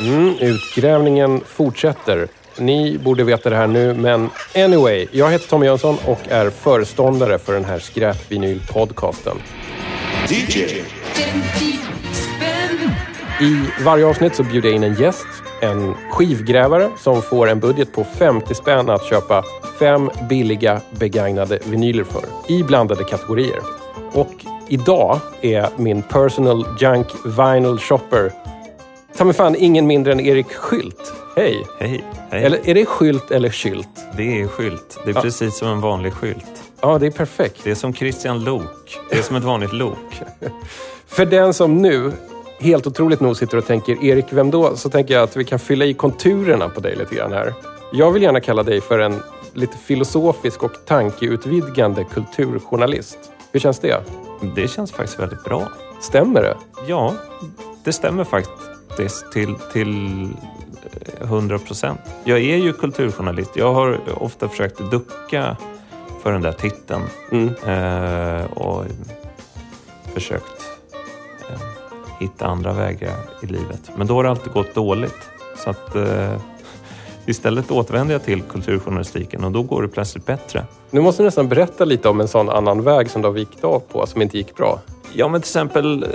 Mm, utgrävningen fortsätter. Ni borde veta det här nu, men anyway. Jag heter Tommy Jönsson och är föreståndare för den här skräpvinyl-podcasten. DJ. I varje avsnitt så bjuder jag in en gäst, en skivgrävare som får en budget på 50 spänn att köpa fem billiga begagnade vinyler för i blandade kategorier. Och idag är min personal junk vinyl shopper ta mig fan ingen mindre än Erik Skylt. Hej! Hej. Hej. Eller är det skylt eller skylt? Det är skylt. Det är precis som en vanlig skylt. Ja, det är perfekt. Det är som Christian Lok. Det är som ett vanligt lok. För den som nu helt otroligt nog sitter och tänker Erik, vem då? Så tänker jag att vi kan fylla i konturerna på dig lite grann här. Jag vill gärna kalla dig för en lite filosofisk och tankeutvidgande kulturjournalist. Hur känns det? Det känns faktiskt väldigt bra. Stämmer det? Ja, det stämmer faktiskt till, till eh, 100 procent. Jag är ju kulturjournalist. Jag har ofta försökt ducka för den där titeln Mm. eh, och försökt eh, hitta andra vägar i livet. Men då har det alltid gått dåligt. Så att eh, istället återvänder jag till kulturjournalistiken och då går det plötsligt bättre. Nu måste du nästan berätta lite om en sån annan väg som du har vikt av på, som inte gick bra. Ja, men till exempel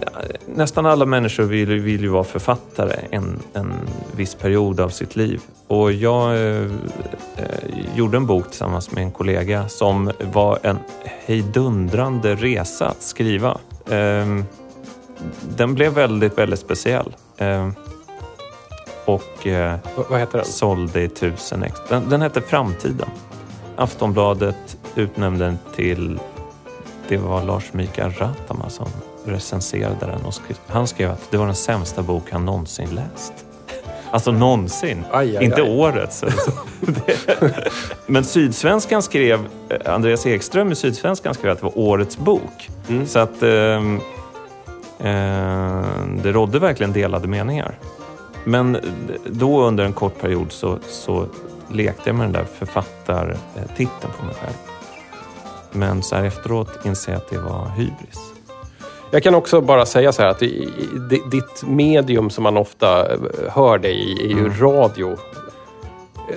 nästan alla människor vill, vill ju vara författare en, en viss period av sitt liv. Och jag eh, eh, gjorde en bok tillsammans med en kollega som var en hejdundrande resa att skriva. Eh, den blev väldigt, väldigt speciell. Eh, och eh, vad heter den? sålde i tusen ex. Den, den hette Framtiden. Aftonbladet utnämnde den till... Det var Lars Mikael Rattama som recenserade den. Och skrev, han skrev att det var den sämsta bok han någonsin läst. Alltså någonsin. Aj, aj, Inte aj. årets. Alltså. Men Sydsvenskan skrev, eh, Andreas Ekström i Sydsvenskan skrev att det var årets bok. Mm. Så att ehm, eh, det rådde verkligen delade meningar. Men då under en kort period så, så lekte jag med den där författartiteln på mig själv. Men så här efteråt inser jag att det var hybris. Jag kan också bara säga så här att ditt medium som man ofta eh, hör dig i är ju Mm. radio. Eh,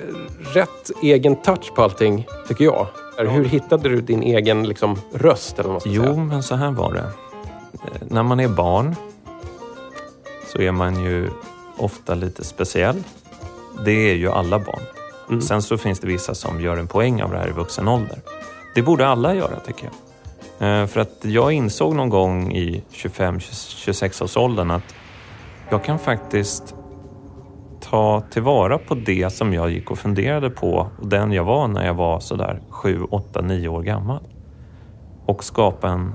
Rätt egen touch på allting, tycker jag. Hur hittade du din egen liksom, röst? Eller vad Jo, säga? men så här var det. Eh, När man är barn så är man ju ofta lite speciell. Det är ju alla barn. Mm. Sen så finns det vissa som gör en poäng av det här i vuxen ålder. Det borde alla göra tycker jag. Eh, för att jag insåg någon gång i 25-26 års åldern att jag kan faktiskt ta tillvara på det som jag gick och funderade på och den jag var när jag var sådär 7, 8, 9 år gammal. Och skapa en,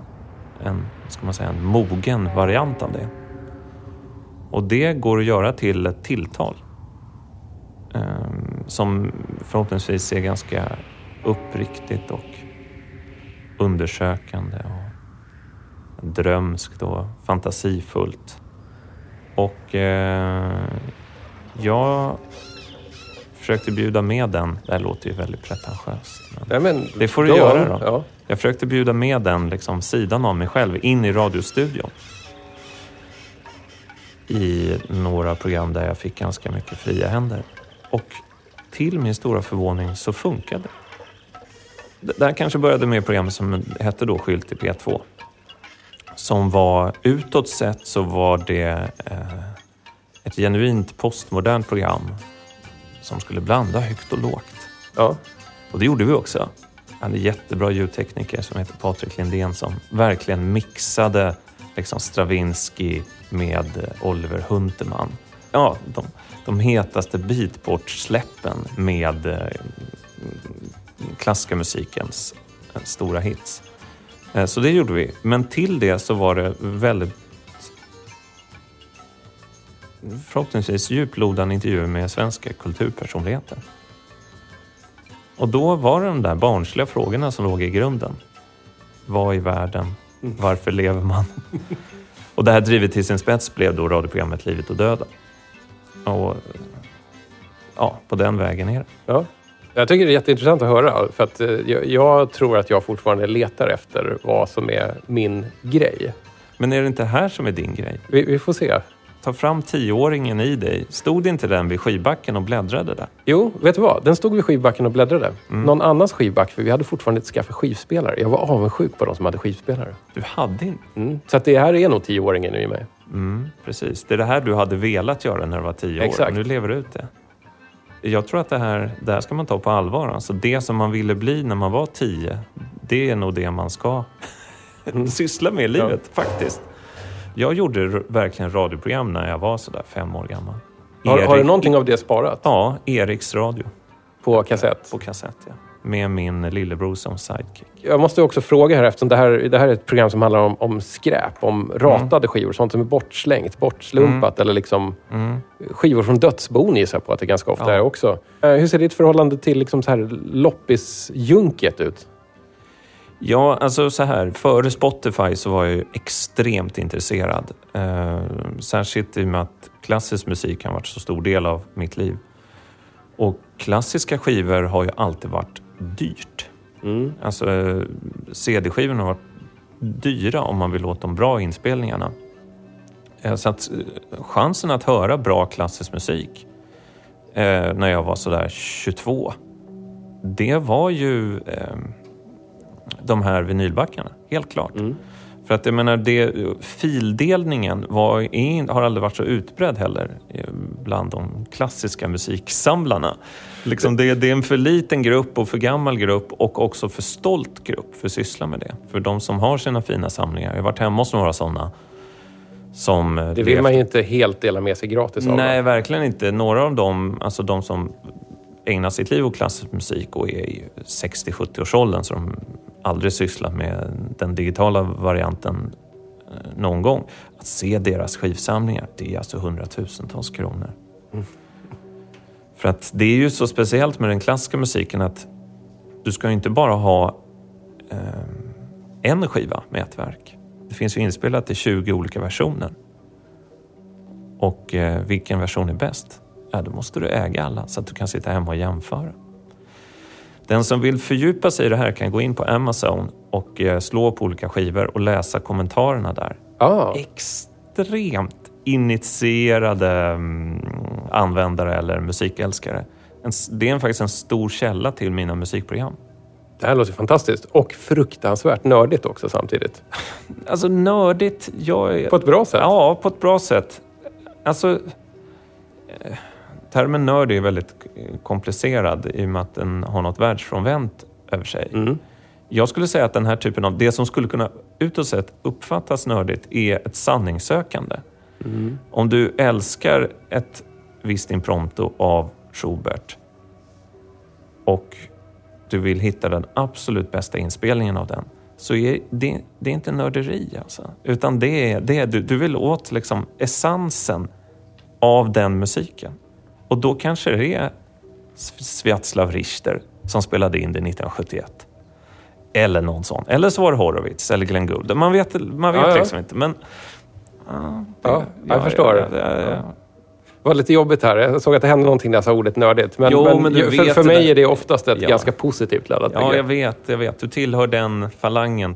en, ska man säga, en mogen variant av det. Och det går att göra till ett tilltal. Eh, som förhoppningsvis är ganska uppriktigt och undersökande och drömskt och fantasifullt. Och eh, jag försökte bjuda med den. Det här låter ju väldigt pretentiöst. Men Nej, men, Det får du go göra då. Ja. jag försökte bjuda med den liksom, sidan av mig själv in i radiostudion. I några program där jag fick ganska mycket fria händer. Och till min stora förvåning så funkade det. Det där kanske började med ett program som hette då Skylt i P2. Som var, utåt sett så var det eh, ett genuint postmodernt program som skulle blanda högt och lågt. Ja. Och det gjorde vi också. Jag hade jättebra ljudtekniker som heter Patrik Lindén som verkligen mixade liksom Stravinsky med Oliver Hunterman. Ja, de, de hetaste beatport-släppen med eh, klassiska musikens eh, stora hits. Eh, så det gjorde vi. Men till det så var det väldigt förhoppningsvis djuplodande intervjuer med svenska kulturpersonligheter. Och då var det de där barnsliga frågorna som låg i grunden. Vad i världen? Varför lever man? Och det här drivet till sin spets blev då radioprogrammet Livet och döden. Och ja, på den vägen är det. Ja. Jag tycker det är jätteintressant att höra. För att eh, jag, tror att jag fortfarande letar efter vad som är min grej. Men är det inte här som är din grej? Vi, vi får se. Ta fram tioåringen i dig. Stod inte den vid skivbacken och bläddrade där? Jo, vet du vad? Den stod vid skivbacken och bläddrade. Någon annans skivback, för vi hade fortfarande inte skaffat skivspelare. Jag var avundsjuk på de som hade skivspelare. Du hade inte... Mm. Så att det här är nog tioåringen i mig. Mm, precis. Det är det här du hade velat göra när du var tio år. Exakt. Nu lever du ut det. Jag tror att det här, det här ska man ta på allvar. Alltså det som man ville bli när man var tio, det är nog det man ska syssla med i livet faktiskt. Jag gjorde verkligen radioprogram när jag var sådär fem år gammal. Har, Erik- har du någonting av det sparat? Ja, Eriks radio På kassett? på kassett. Ja. Med min lillebror som sidekick. Jag måste också fråga här eftersom det här, det här är ett program som handlar om, om skräp, om ratade skivor, sånt som är bortslängt, bortslumpat eller liksom Mm. skivor från dödsbon gissar jag på att det ganska ofta Ja. är också. Eh, Hur ser ditt förhållande till liksom så här loppisjunket ut? Ja, alltså så här. Före Spotify så var jag ju extremt intresserad. Eh, särskilt i och med att klassisk musik har varit så stor del av mitt liv. Och klassiska skivor har ju alltid varit dyrt. Mm. Alltså CD-skivorna har varit dyra om man vill åt de bra inspelningarna. Eh, så att eh, chansen att höra bra klassisk musik eh, när jag var sådär 22, det var ju eh, de här vinylbackarna, helt klart. Mm. För att jag menar, det, fildelningen var, är, har aldrig varit så utbredd heller eh, bland de klassiska musiksamlarna. Liksom det, det är en för liten grupp och för gammal grupp och också för stolt grupp för att syssla med det. För de som har sina fina samlingar, jag har varit hemma hos några sådana som... eh, Det vill man ju inte helt dela med sig gratis av. Nej, verkligen inte. Några av dem, alltså de som ägnar sitt liv åt klassisk musik och är i 60-70-årsåldern så de aldrig sysslat med den digitala varianten eh, någon gång. Att se deras skivsamlingar, det är alltså hundratusentals kronor. För att det är ju så speciellt med den klassiska musiken att du ska ju inte bara ha eh, en skiva med ett verk. Det finns ju inspelat i 20 olika versioner. Och eh, vilken version är bäst? Ja, då måste du äga alla så att du kan sitta hemma och jämföra. Den som vill fördjupa sig i det här kan gå in på Amazon och eh, slå på olika skivor och läsa kommentarerna där. Ah, Extremt initierade mm, användare eller musikälskare. Det är faktiskt en stor källa till mina musikprogram. det här låter fantastiskt. Och fruktansvärt nördigt också samtidigt. Alltså nördigt, jag. På ett bra sätt. Ja, på ett bra sätt. Alltså, eh, termen nörd är väldigt komplicerad i och med att den har något världsfrånvänt över sig. Mm. Jag skulle säga att den här typen av, det som skulle kunna utåt sett uppfattas nördigt är ett sanningssökande. Mm. Om du älskar ett visst impromptu av Schubert och du vill hitta den absolut bästa inspelningen av den så är det, det är inte nörderi alltså. Utan det är, det är, du, du vill åt liksom essensen av den musiken. Och då kanske det är Sviatslav Richter som spelade in det 1971. Eller någon sån. Eller så var det Horowitz eller Glenn Gould. Man vet, man vet Ja, ja. liksom inte. Men, ja, det- Ja, jag förstår. Ja, ja, ja. Det var lite jobbigt här. Jag såg att det hände någonting när jag sa ordet nördigt. Men, Jo, men, men för, för det mig är det oftast ett Ja. ganska positivt laddat Ja, jag begrepp. vet, jag vet. Du tillhör den falangen.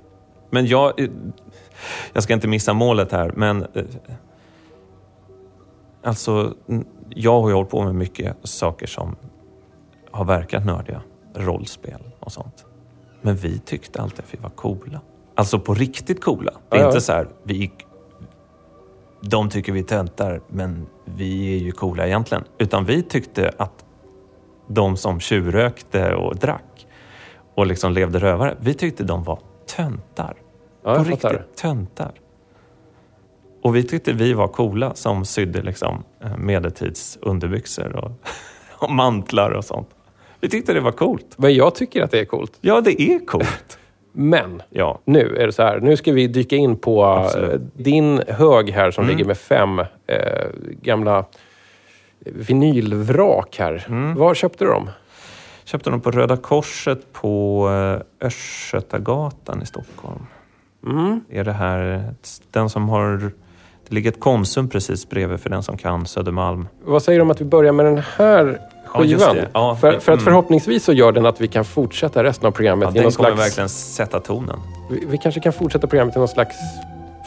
Men jag... eh, Jag ska inte missa målet här, men... Alltså, jag har ju hållit på med mycket saker som har verkat nördiga. Rollspel och sånt. Men vi tyckte alltid att vi var coola. Alltså på riktigt coola. Det är Ja, inte så här, vi... De tycker vi töntar, men vi är ju coola egentligen. Utan vi tyckte att de som tjurrökte och drack och liksom levde rövare, vi tyckte de var töntar. Ja, på riktigt töntar. Och vi tyckte vi var coola som sydde liksom eh, medeltids underbyxor och, och mantlar och sånt. Vi tyckte det var coolt. Men jag tycker att det är coolt. Ja, det är coolt. Men Ja, nu är det så här. Nu ska vi dyka in på Absolut. eh, din hög här som Mm. ligger med fem eh, gamla vinylvrak här. Mm. Var köpte du dem? köpte dem på Röda Korset på eh, Östgötagatan i Stockholm. Mm. Är det här, den som har... Det ligger ett Konsum precis bredvid för den som kan Södermalm. Vad säger du om att vi börjar med den här Ja, skivan? det. Ja, för, för att mm. förhoppningsvis så gör den att vi kan fortsätta resten av programmet Ja, den någon kommer slags... verkligen sätta tonen. Vi, vi kanske kan fortsätta programmet i någon slags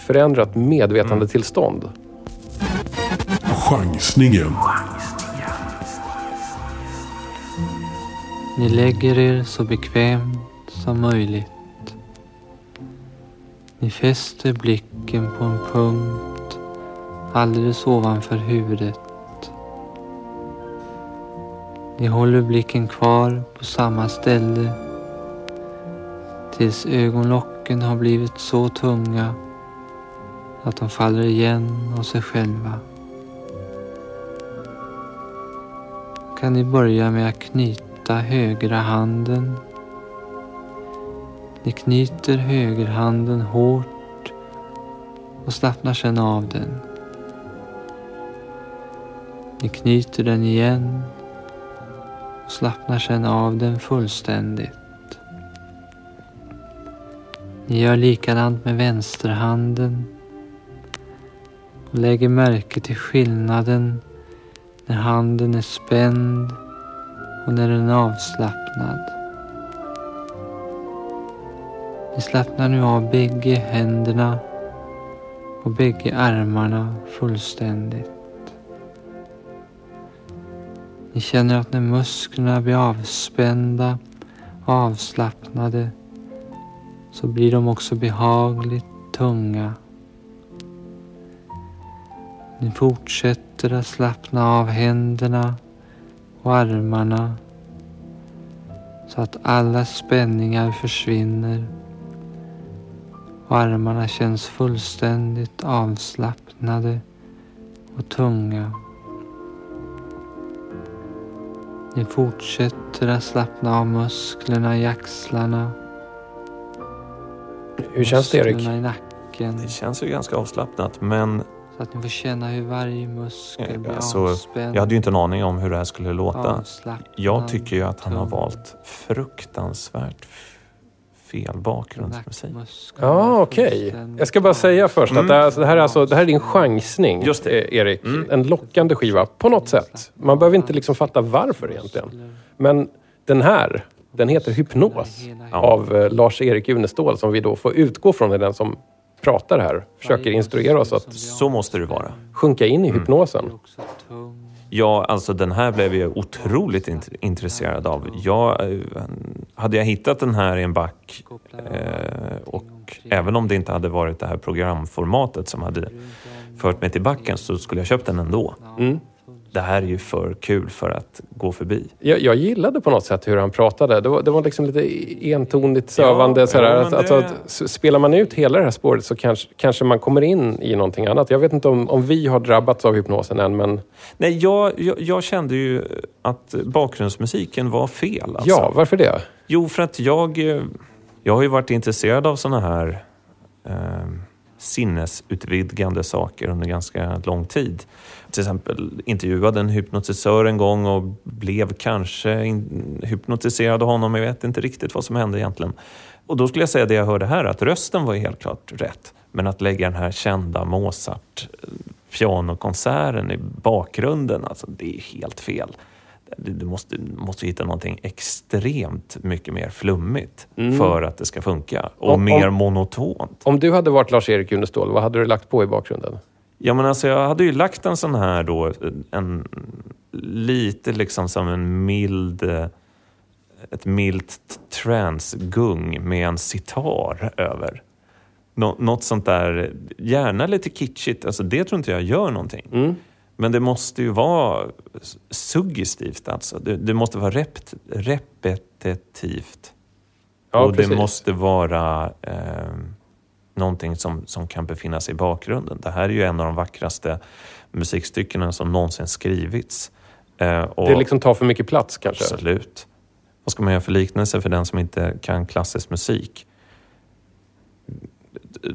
förändrat medvetandetillstånd. Mm. Chansningen. Ni lägger er så bekvämt som möjligt. Ni fäster blicken på en punkt alldeles ovanför huvudet. Ni håller blicken kvar på samma ställe tills ögonlocken har blivit så tunga att de faller igen av sig själva. kan ni börja med att knyta högra handen. Ni knyter högerhanden hårt och slappnar sedan av den. Ni knyter den igen och slappnar sedan av den fullständigt. Ni gör likadant med vänsterhanden och lägger märke till skillnaden när handen är spänd och när den är avslappnad. Ni slappnar nu av bägge händerna och bägge armarna fullständigt. Ni känner att när musklerna blir avspända och avslappnade så blir de också behagligt tunga. Ni fortsätter att slappna av händerna och armarna så att alla spänningar försvinner och armarna känns fullständigt avslappnade och tunga. Ni fortsätter att slappna av musklerna i axlarna. Hur känns det Erik? Musklerna i nacken. Det känns ju ganska avslappnat men Så att ni får känna hur varje muskel blir alltså, avspänd. jag hade ju inte en aning om hur det här skulle låta. avslappnad, Jag tycker ju att han har valt fruktansvärt fel bakgrundsmusik. Ja, okej. fullständigt Jag ska bara säga först att det här, det här, är, alltså, det här är din chansning, Just det. eh, Erik. Mm. En lockande skiva, på något sätt. Man behöver inte liksom fatta varför egentligen. Men den här, den heter Hypnos av eh, Lars-Erik Unestål som vi då får utgå från är den som pratar här. Försöker instruera oss att Så måste det vara. sjunka in i hypnosen. Ja, alltså den här blev jag otroligt int- intresserad av. Jag, eh, hade jag hittat den här i en back eh, och även om det inte hade varit det här programformatet som hade fört mig till backen så skulle jag köpt den ändå. Mm. Det här är ju för kul för att gå förbi. Jag, jag gillade på något sätt hur han pratade. Det var, det var liksom lite entonigt sövande. Ja, sådär. alltså, det- att, s- spelar man ut hela det här spåret så kanske, kanske man kommer in i någonting annat. Jag vet inte om, om vi har drabbats av hypnosen än, men Nej, jag, jag, jag kände ju att bakgrundsmusiken var fel. Alltså. ja, varför det? Jo, för att jag, eh, jag har ju varit intresserad av såna här eh, sinnesutvidgande saker under ganska lång tid. Till exempel intervjuade en hypnotisör en gång och blev kanske in, hypnotiserad av honom. Jag vet inte riktigt vad som hände egentligen. Och då skulle jag säga det jag hörde här, att rösten var helt klart rätt. Men att lägga den här kända Mozart pianokonserten i bakgrunden, alltså det är helt fel. Du måste, måste hitta någonting extremt mycket mer flummigt för att det ska funka. Och Om- mer om- monotont. Om du hade varit Lars-Erik Unestål, vad hade du lagt på i bakgrunden? Ja, men alltså jag hade ju lagt en sån här då, en, lite liksom som en mild, eh, ett milt transgung med en sitar över. Nå, något sånt där, gärna lite kitschigt, alltså det tror inte jag gör någonting. Mm. Men det måste ju vara suggestivt alltså. Det, det måste vara rept, repetitivt. Ja, och precis. det måste vara eh, någonting som, som kan befinna sig i bakgrunden. Det här är ju en av de vackraste musikstyckena som någonsin skrivits. Eh, Det liksom tar för mycket plats kanske? Absolut. Vad ska man göra för liknelse för den som inte kan klassisk musik?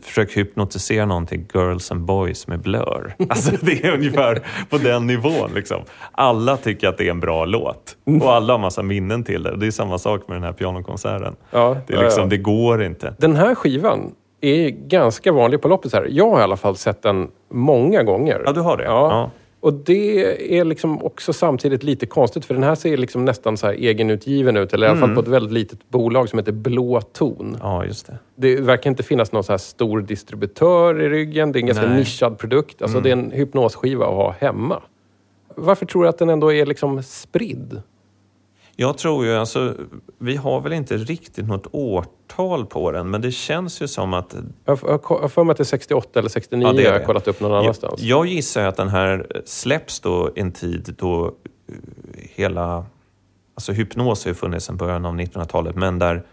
Försök hypnotisera någon till Girls and Boys med Blur. Alltså det är ungefär på den nivån. Liksom. Alla tycker att det är en bra låt och alla har massa minnen till det. Det är samma sak med den här pianokonserten. Ja, Det, är ja, liksom, ja. det går inte. Den här skivan är ganska vanlig på loppis här. Jag har i alla fall sett den många gånger. Ja, du har det? Ja. Och det är liksom också samtidigt lite konstigt för den här ser liksom nästan så här egenutgiven ut. Eller i alla fall på ett väldigt litet bolag som heter Blå ton. Ja, just det. Det verkar inte finnas någon så här stor distributör i ryggen. Det är en ganska Nej. nischad produkt. Alltså det är en hypnosskiva att ha hemma. Varför tror du att den ändå är liksom spridd? Jag tror ju, alltså, vi har väl inte riktigt något årtal på den, men det känns ju som att... Jag har- för mig att det är 68 eller 69 Ja, det är jag har det. kollat upp någon annanstans. Jag, jag gissar att den här släpps då en tid då eh, hela... Alltså hypnos har ju funnits sedan början av 1900-talet, men där...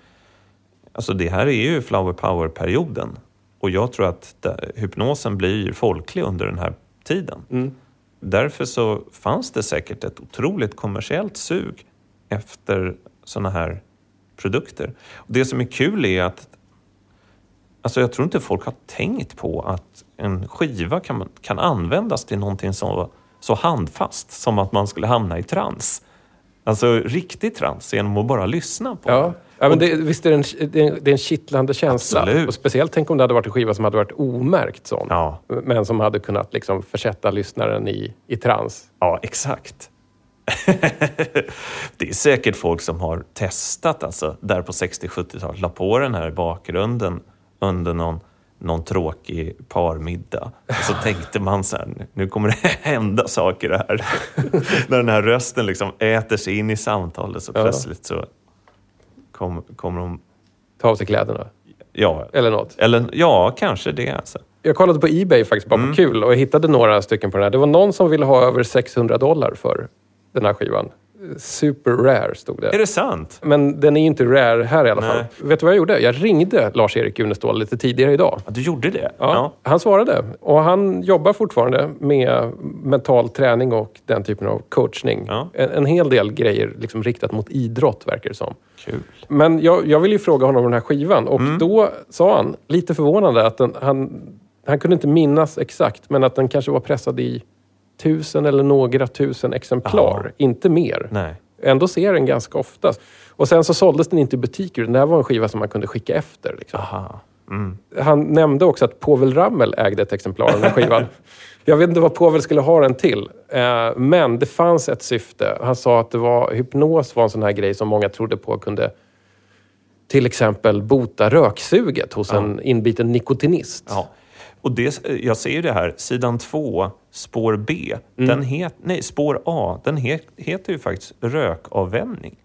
Alltså det här är ju flower power-perioden. Och jag tror att där, hypnosen blir folklig under den här tiden. Mm. Därför så fanns det säkert ett otroligt kommersiellt sug efter såna här produkter. Och det som är kul är att Alltså jag tror inte folk har tänkt på att en skiva kan, kan användas till någonting så, så handfast som att man skulle hamna i trans. Alltså riktig trans genom att bara lyssna på Ja, ja men det, visst är det, en, det, är en, det är en kittlande känsla. Absolut. Och speciellt tänk om det hade varit en skiva som hade varit omärkt sån. Ja. Men som hade kunnat liksom försätta lyssnaren i, i trans. Ja, exakt. det är säkert folk som har testat alltså, där på 60-70-talet, la på den här i bakgrunden under någon, någon tråkig parmiddag. Och så tänkte man så här, nu kommer det hända saker här. När den här rösten liksom äter sig in i samtalet så plötsligt så kom, kommer de... Ta av sig kläderna. Ja, Eller något. eller ja, kanske det alltså. Jag kollade på Ebay faktiskt bara Mm. på kul och jag hittade några stycken på den här. Det var någon som ville ha över 600 dollar för den här skivan. Super rare stod det. Är det sant? Men den är ju inte rare här i alla fall. Nej. Vet du vad jag gjorde? Jag ringde Lars-Erik Unestål lite tidigare idag. Ja, du gjorde det? Ja, Han svarade. Och han jobbar fortfarande med mental träning och den typen av coachning. Ja. En, en hel del grejer liksom riktat mot idrott, verkar det som. Kul. Men jag, jag ville ju fråga honom om den här skivan och Mm. då sa han, lite förvånande, att den, han, han kunde inte minnas exakt, men att den kanske var pressad i tusen eller några tusen exemplar. Ja. Inte mer. Nej. Ändå ser den ganska ofta. Och sen så såldes den inte i butiker. Den här var en skiva som man kunde skicka efter. Liksom. Aha. Mm. Han nämnde också att Povel Ramel ägde ett exemplar av den här skivan. Jag vet inte vad Povel skulle ha den till. Eh, Men det fanns ett syfte. Han sa att det var, hypnos var en sån här grej som många trodde på kunde till exempel bota röksuget hos en inbiten nikotinist. Ja. Och det, jag ser ju det här, sidan 2, spår B, Mm. den het, nej, spår A, den het, heter ju faktiskt rökavvänjning.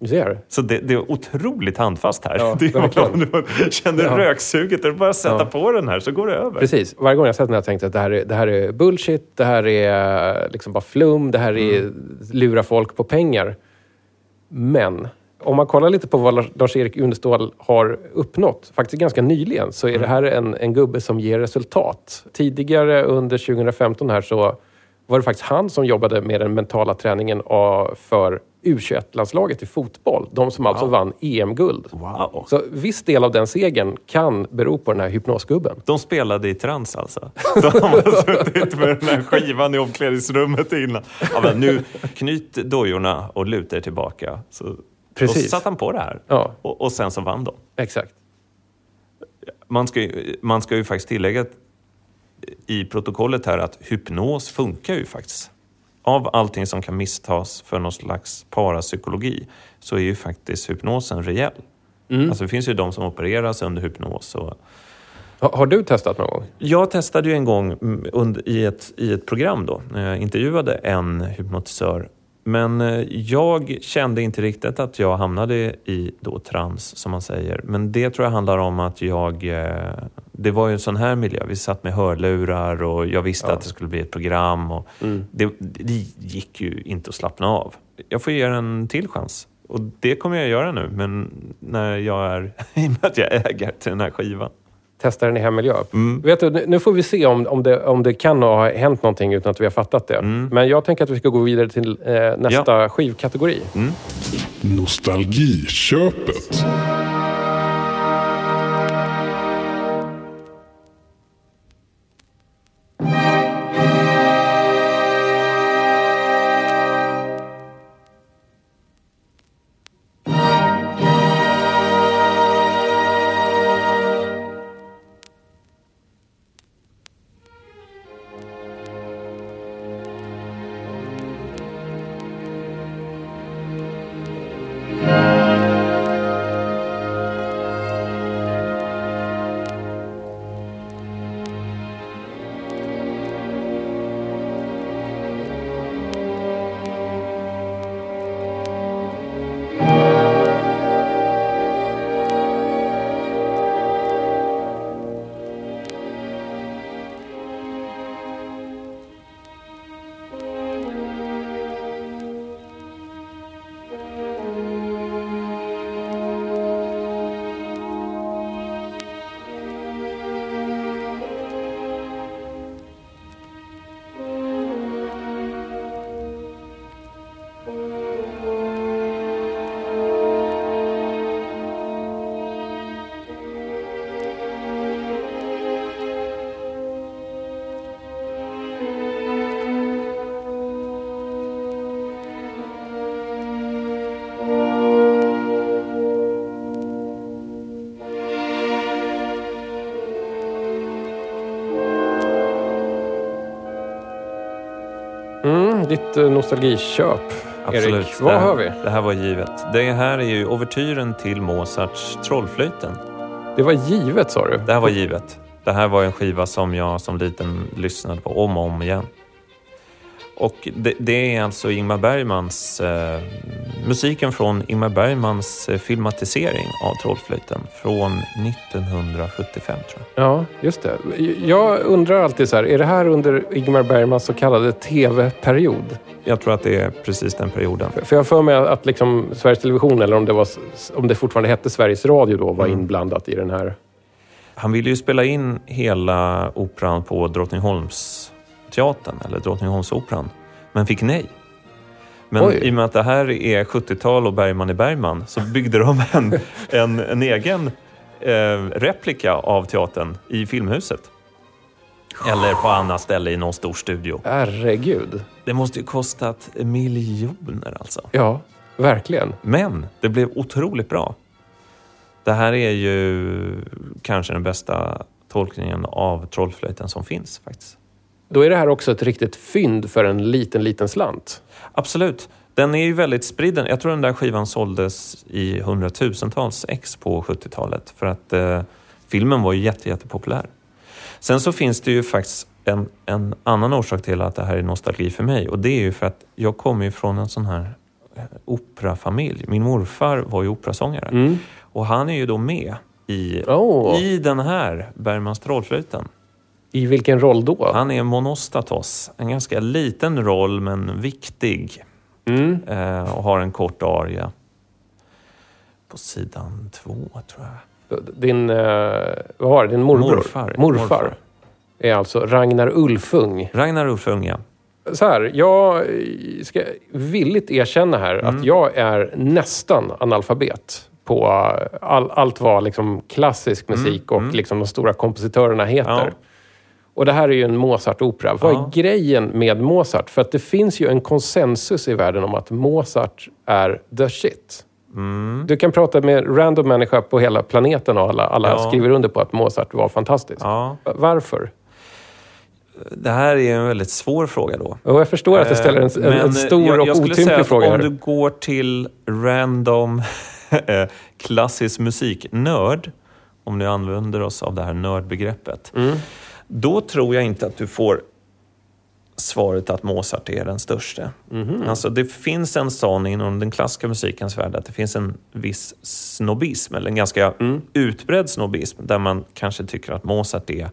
Du ser? Så det, det är otroligt handfast här. Ja, det är verkligen. om du känner Ja. röksuget, det är bara att sätta Ja. på den här så går det över. Precis. Varje gång jag sett den har jag tänkt att det här är, det här är bullshit, det här är liksom bara flum, det här är Mm. lura folk på pengar. Men om man kollar lite på vad Lars- Lars-Erik Unestål har uppnått, faktiskt ganska nyligen, så är det här en, en gubbe som ger resultat. Tidigare under 2015 här så var det faktiskt han som jobbade med den mentala träningen för U21-landslaget i fotboll. De som alltså vann EM-guld. Wow. Så viss del av den segern kan bero på den här hypnosgubben. De spelade i trans alltså. De har suttit med den här skivan i omklädningsrummet innan. Ja, nu knyt dojorna och luta er tillbaka. Så, Precis. Så satte han på det här. Ja. Och, och sen så vann de. Exakt. Man ska, ju, man ska ju faktiskt tillägga i protokollet här att hypnos funkar ju faktiskt. Av allting som kan misstas för någon slags parapsykologi så är ju faktiskt hypnosen reell. Alltså det finns ju de som opereras under hypnos. Och... Har, har du testat någon gång? Jag testade ju en gång mm, under, i, ett, i ett program då, när jag intervjuade en hypnotisör. Men eh, jag kände inte riktigt att jag hamnade i då trans, som man säger. Men det tror jag handlar om att jag... eh, Det var ju en sån här miljö. Vi satt med hörlurar och jag visste att det skulle bli ett program. Och det, det gick ju inte att slappna av. Jag får ge den en till chans. Och det kommer jag göra nu, men när jag är... I och med att jag äger till den här skivan. Testa den i hemmiljö. Mm. Vet du, nu får vi se om, om, det, om det kan ha hänt någonting utan att vi har fattat det. Mm. Men jag tänker att vi ska gå vidare till eh, nästa skivkategori. Nostalgiköpet. Mm, ditt eh, nostalgiköp, Absolut. Erik. Vad hör vi? Det här var givet. Det här är ju ouvertyren till Mozarts Trollflöjten. Det var givet sa du? Det här var givet. Det här var en skiva som jag som liten lyssnade på om och om igen. Och det, det är alltså Ingmar Bergmans, eh, musiken från Ingmar Bergmans eh, filmatisering av Trollflöjten från 1975 tror jag. Ja, just det. Jag undrar alltid så här, är det här under Ingmar Bergmans så kallade tv-period? Jag tror att det är precis den perioden. För jag har för mig att liksom Sveriges Television, eller om det, var, om det fortfarande hette Sveriges Radio då, var Mm. inblandat i den här. Han ville ju spela in hela operan på Drottningholmsteatern, eller Drottningholmsoperan, men fick nej. Men Oj. i och med att det här är 70-tal och Bergman är Bergman så byggde de en, en, en egen eh, replika av teatern i Filmhuset. Eller på annat ställe i någon stor studio. Herregud. Det måste ju kostat miljoner alltså. Ja, verkligen. Men det blev otroligt bra. Det här är ju kanske den bästa tolkningen av Trollflöjten som finns faktiskt. Då är det här också ett riktigt fynd för en liten, liten slant. Absolut. Den är ju väldigt spridd. Jag tror den där skivan såldes i hundratusentals ex på 70-talet för att eh, filmen var ju jätte, jättepopulär. Sen så finns det ju faktiskt en, en annan orsak till att det här är nostalgi för mig och det är ju för att jag kommer ju från en sån här eh, operafamilj. Min morfar var ju operasångare Mm. och han är ju då med i, Åh. i den här Bergmans Trollflöjten. I vilken roll då? Han är monostatos, en ganska liten roll men viktig Mm. eh, och har en kort aria. På sidan två, tror jag. Din, eh, vad var det? Din morbror? Morfar. Morfar. Morfar. Är alltså Ragnar Ulfung. Ragnar Ulfung, ja. Så här, jag ska villigt erkänna här Mm. att jag är nästan analfabet på all, allt vad liksom klassisk musik och liksom de stora kompositörerna heter. Mm. Ja. Och det här är ju en Mozart-opera. Vad är grejen med Mozart? För att det finns ju en konsensus i världen om att Mozart är the shit. Mm. Du kan prata med random människa på hela planeten och alla, alla Ja. skriver under på att Mozart var fantastisk. ja. Varför? Det här är en väldigt svår fråga då. Och jag förstår att jag ställer en, Men, en stor jag, och jag säga otymplig fråga. Om här. du går till random eh, klassisk musiknörd, om du använder oss av det här nördbegreppet, Mm. Då tror jag inte att du får svaret att Mozart är den största. Mhm. Alltså det finns en sån inom den klassiska musikens värld att det finns en viss snobbism, eller en ganska Mm. utbredd snobbism, där man kanske tycker att Mozart är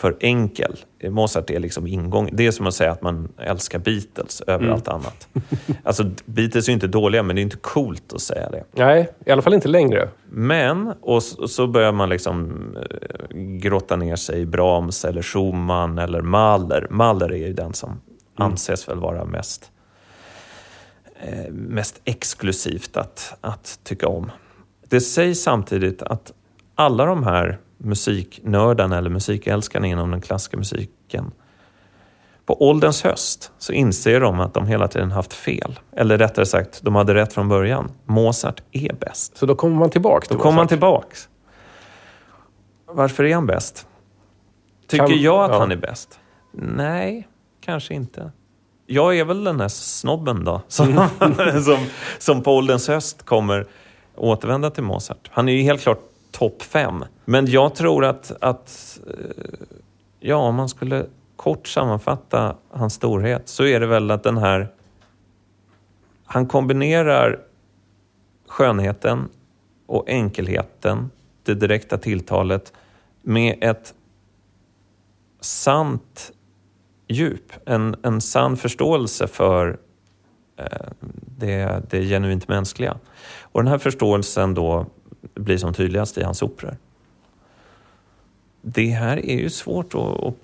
för enkel. Mozart är liksom ingång. Det är som att säga att man älskar Beatles över Mm. allt annat. Alltså Beatles är ju inte dåliga, men det är inte coolt att säga det. Nej, i alla fall inte längre. Men, och så, börjar man liksom eh, grotta ner sig i Brahms eller Schumann eller Mahler. Mahler är ju den som anses väl vara mest, eh, mest exklusivt att, att tycka om. Det sägs samtidigt att alla de här musiknördarna eller musikälskarna inom den klassiska musiken på ålderns höst så inser de att de hela tiden haft fel. Eller rättare sagt, de hade rätt från början. Mozart är bäst. Så då kommer man tillbaka till Då kommer man tillbaks. Varför är han bäst? Tycker Kan- jag att ja. han är bäst? Nej, kanske inte. Jag är väl den här snobben då, som, som, som på ålderns höst kommer återvända till Mozart. Han är ju helt klart topp fem. Men jag tror att, att eh, ja, om man skulle kort sammanfatta hans storhet så är det väl att den här... Han kombinerar skönheten och enkelheten, det direkta tilltalet, med ett sant djup, en, en sann förståelse för eh, det, det genuint mänskliga. Och den här förståelsen då blir som tydligast i hans operor. Det här är ju svårt att, att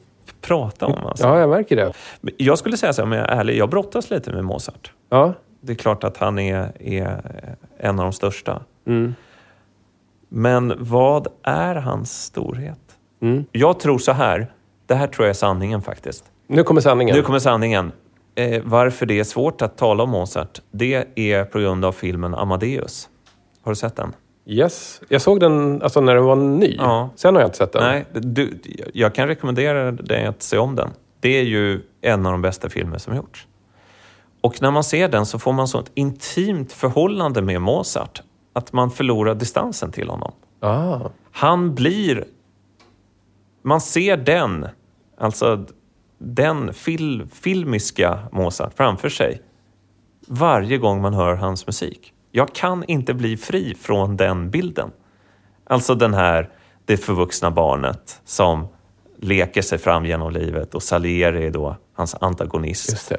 prata om. Alltså. Ja, jag märker det. Jag skulle säga så här, om jag är ärlig, jag brottas lite med Mozart. Ja. Det är klart att han är, är en av de största. Mm. Men vad är hans storhet? Mm. Jag tror så här, det här tror jag är sanningen faktiskt. Nu kommer sanningen. Nu kommer sanningen. Eh, varför det är svårt att tala om Mozart, det är på grund av filmen Amadeus. Har du sett den? Yes. Jag såg den alltså, när den var ny. Ja. Sen har jag inte sett den. Nej, du, jag kan rekommendera dig att se om den. Det är ju en av de bästa filmer som gjorts. Och när man ser den så får man så ett intimt förhållande med Mozart att man förlorar distansen till honom. Ah. Han blir... Man ser den, alltså den fil, filmiska Mozart framför sig varje gång man hör hans musik. Jag kan inte bli fri från den bilden. Alltså den här, det förvuxna barnet som leker sig fram genom livet och Salieri är då hans antagonist.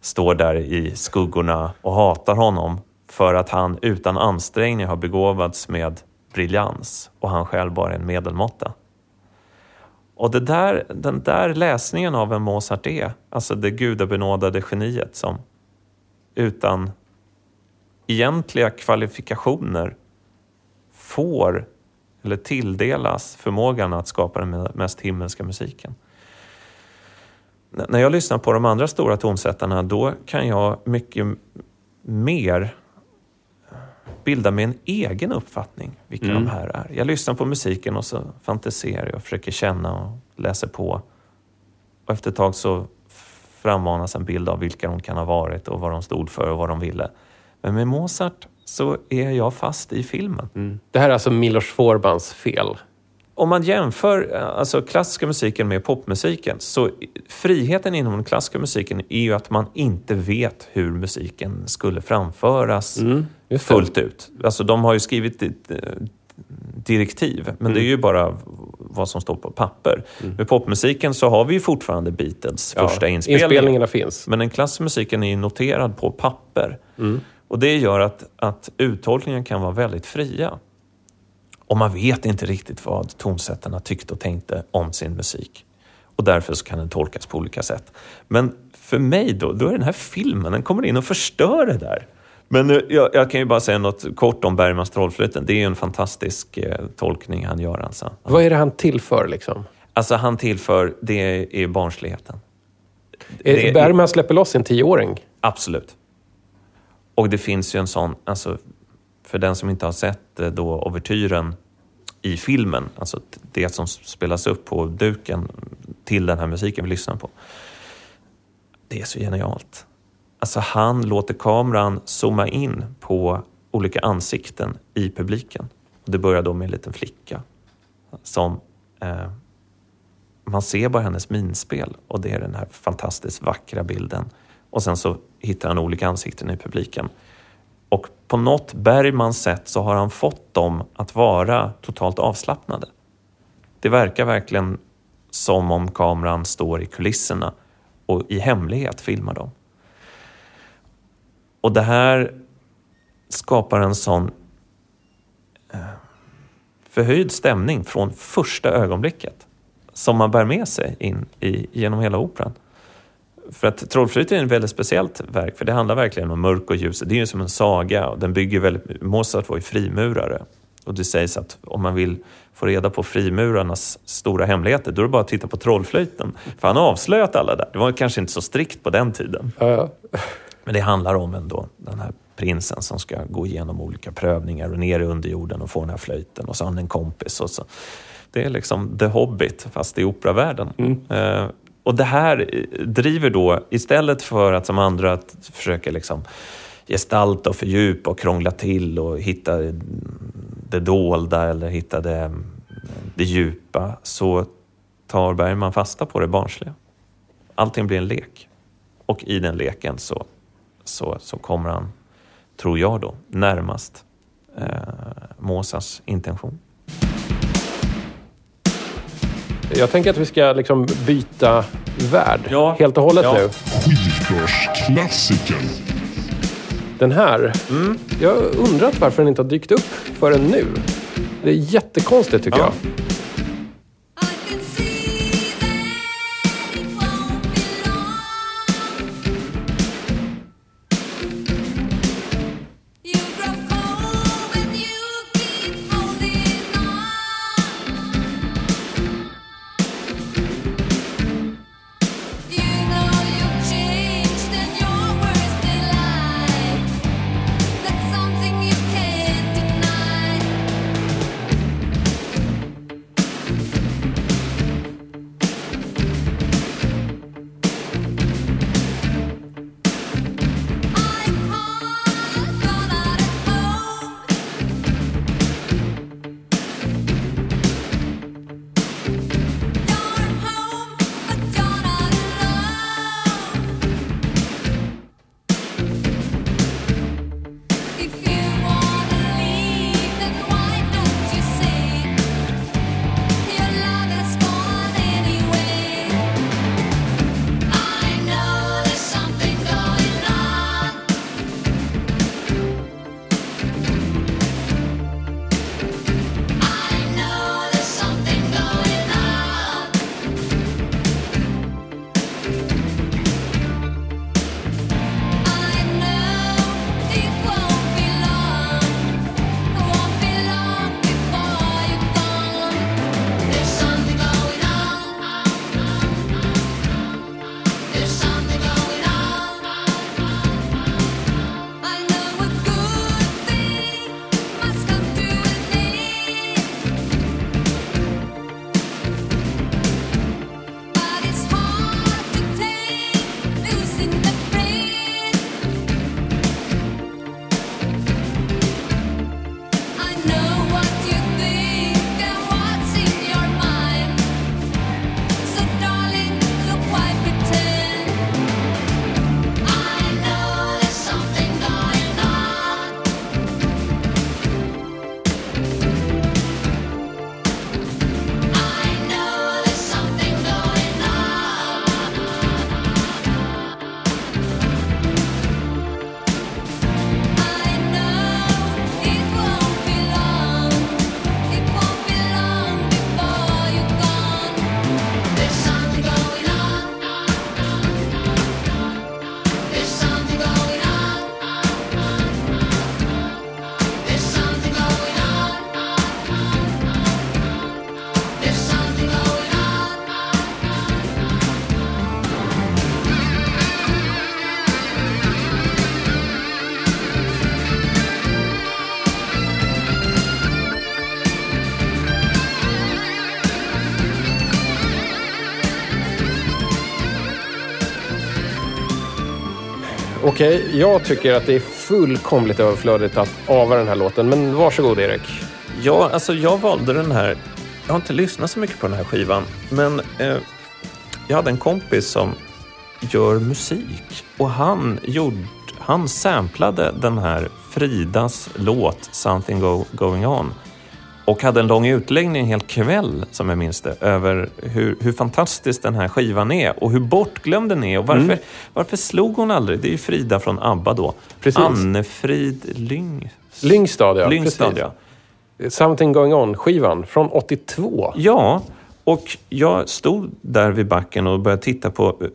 Står där i skuggorna och hatar honom för att han utan ansträngning har begåvats med briljans och han själv bara är en medelmåtta. Och det där, den där läsningen av en Mozart är, alltså det gudabenådade geniet som utan egentliga kvalifikationer får eller tilldelas förmågan att skapa den mest himmelska musiken. När jag lyssnar på de andra stora tonsättarna då kan jag mycket mer bilda mig en egen uppfattning vilka Mm. de här är. Jag lyssnar på musiken och så fantiserar jag, försöker känna och läser på. Och efter ett tag så frammanas en bild av vilka de kan ha varit och vad de stod för och vad de ville. Men med Mozart så är jag fast i filmen. Det här är alltså Milos Forbans fel. Om man jämför eh, alltså, klassiska musiken med popmusiken så friheten inom den klassiska musiken är ju att man inte vet hur musiken skulle framföras Mm, fullt ut. Alltså de har ju skrivit eh, direktiv, men det är ju bara vad som står på papper. Med popmusiken så har vi ju fortfarande Beatles Ja, första inspelning. Inspelningarna finns. Men den klassiska musiken är ju noterad på papper. Och det gör att, att uttolkningen kan vara väldigt fria. Och man vet inte riktigt vad tonsättarna tyckte och tänkte om sin musik. Och därför så kan den tolkas på olika sätt. Men för mig då, då är den här filmen, den kommer in och förstör det där. Men nu, jag, jag kan ju bara säga något kort om Bergmans Trollflöjten. Det är ju en fantastisk eh, tolkning han gör alltså. Vad är det han tillför liksom? Alltså han tillför, det är barnsligheten. Är Det- Bergman släpper loss en tioåring? Absolut. Och det finns ju en sån, alltså för den som inte har sett eh, då ouvertyren i filmen, alltså det som spelas upp på duken till den här musiken vi lyssnar på. Det är så genialt. Alltså han låter kameran zooma in på olika ansikten i publiken. Det börjar då med en liten flicka som eh, man ser bara hennes minspel och det är den här fantastiskt vackra bilden. Och sen så hittar han olika ansikten i publiken. Och på något Bergmans sätt så har han fått dem att vara totalt avslappnade. Det verkar verkligen som om kameran står i kulisserna och i hemlighet filmar dem. Och det här skapar en sån eh, förhöjd stämning från första ögonblicket som man bär med sig in i, genom hela operan. För att Trollflöjten är ett väldigt speciellt verk, för det handlar verkligen om mörk och ljus. Det är ju som en saga och den bygger väldigt... Mozart var ju frimurare. Och det sägs att om man vill få reda på frimurarnas stora hemligheter, då är det bara att titta på Trollflöjten. För han har avslöjat alla där. Det var kanske inte så strikt på den tiden. Ja, ja. Men det handlar om ändå den här prinsen som ska gå igenom olika prövningar och ner i underjorden och få den här flöjten och så har han en kompis. Och så. Det är liksom The Hobbit fast i operavärlden. Eh, och det här eh, driver då, istället för att som andra att försöka liksom gestalta och fördjupa och krångla till och hitta eh, det dolda eller hitta det, mm, det djupa, så tar Bergman fasta på det barnsliga. Allting blir en lek. Och i den leken så, så, så kommer han, tror jag då, närmast eh, Mozarts intention. Jag tänker att vi ska liksom byta värld Ja. helt och hållet Ja. nu. Skivbörsklassikern. Den här, Mm. jag har undrat varför den inte har dykt upp förrän nu. Det är jättekonstigt tycker Ja. jag. Okej, jag tycker att det är fullkomligt överflödigt att ava den här låten. Men varsågod Erik. Ja, alltså jag valde den här. Jag har inte lyssnat så mycket på den här skivan, men eh, jag hade en kompis som gör musik och han gjorde, han samplade den här Fridas låt Something Go, Going On och hade en lång utläggning en hel kväll, som jag minns det, över hur, hur fantastisk den här skivan är och hur bortglömd den är och varför, varför slog hon aldrig? Det är ju Frida från ABBA då. Precis. Annefrid Lyng... Lyngstad, ja. Lyngstad, ja. Something going on-skivan från 82. Ja, och jag stod där vid backen och började titta på eh,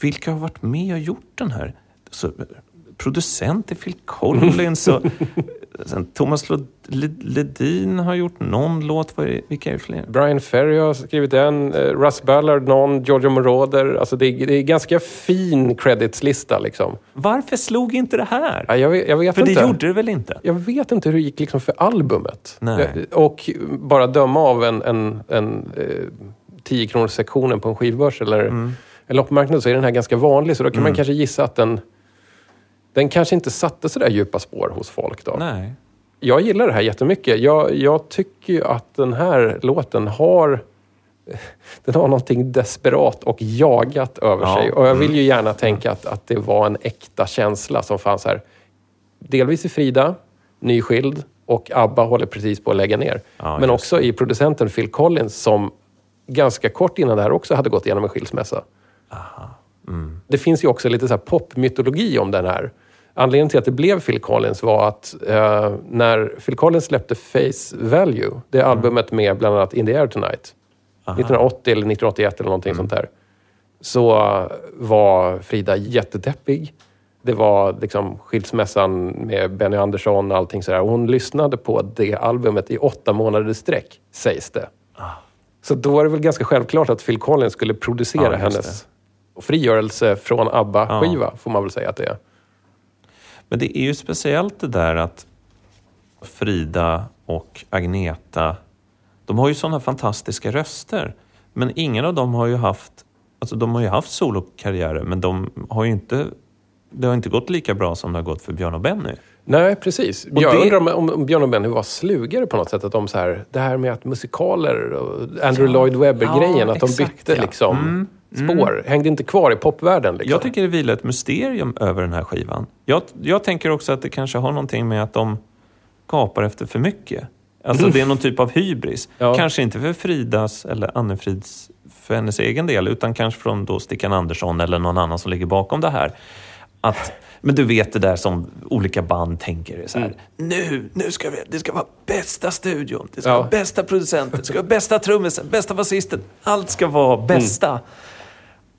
vilka har varit med och gjort den här. Så, eh, producent är Phil Collins och sen Thomas Ledin har gjort någon låt. Vilka är det fler? Brian Ferry har skrivit en, eh, Russ Ballard någon, Giorgio Moroder. Alltså det, är, det är ganska fin creditslista liksom. Varför slog inte det här? Ja, jag vet, jag vet För det inte. gjorde det väl inte? Jag vet inte hur det gick liksom för albumet. Nej. Jag- Och bara döma av en, en, en eh, 10 kronors sektionen på en skivbörs eller Mm. en loppmarknad så är den här ganska vanlig. Så då kan man kanske gissa att den, den kanske inte satte så där djupa spår hos folk. Då. Nej. Jag gillar det här jättemycket. Jag, jag tycker ju att den här låten har den har någonting desperat och jagat över Ja. sig. Och jag vill ju gärna tänka att, att det var en äkta känsla som fanns här. Delvis i Frida, nyskild och ABBA håller precis på att lägga ner. Ja, Men också i producenten Phil Collins som ganska kort innan det här också hade gått igenom en skilsmässa. Mm. Det finns ju också lite så popmytologi om den här. Anledningen till att det blev Phil Collins var att eh, när Phil Collins släppte Face Value, det Mm. albumet med bland annat In the Air Tonight, 1980 eller 1981 eller någonting Mm. sånt där, så var Frida jättedeppig. Det var liksom skilsmässan med Benny Andersson och allting sådär. Hon lyssnade på det albumet i åtta månader i sträck, sägs det. Ah. Så då var det väl ganska självklart att Phil Collins skulle producera just hennes frigörelse från ABBA-skiva, får man väl säga att det är. Men det är ju speciellt det där att Frida och Agneta, de har ju sådana fantastiska röster. Men ingen av dem har ju haft, alltså de har ju haft solokarriärer, men de har ju inte, det har inte gått lika bra som det har gått för Björn och Benny. Nej, precis. Jag det- undrar om, om, Björn och Benny var slugare på något sätt. Att de så här, det här med att musikaler och Andrew Lloyd Webber-grejen, Ja, att de exakt, bytte ja. liksom spår. Hängde inte kvar i popvärlden. Liksom. Jag tycker det vilar ett mysterium över den här skivan. Jag, jag tänker också att det kanske har någonting med att de gapar efter för mycket. Alltså det är någon typ av hybris. Ja. Kanske inte för Fridas eller Annefrids, för hennes egen del, utan kanske från då Stickan Andersson eller någon annan som ligger bakom det här. Att, men du vet det där som olika band tänker. Så här, Nu, nu ska vi, det ska vara bästa studion, det ska Ja. vara bästa producenten, det ska vara bästa trummisen, bästa basisten. Allt ska vara bästa.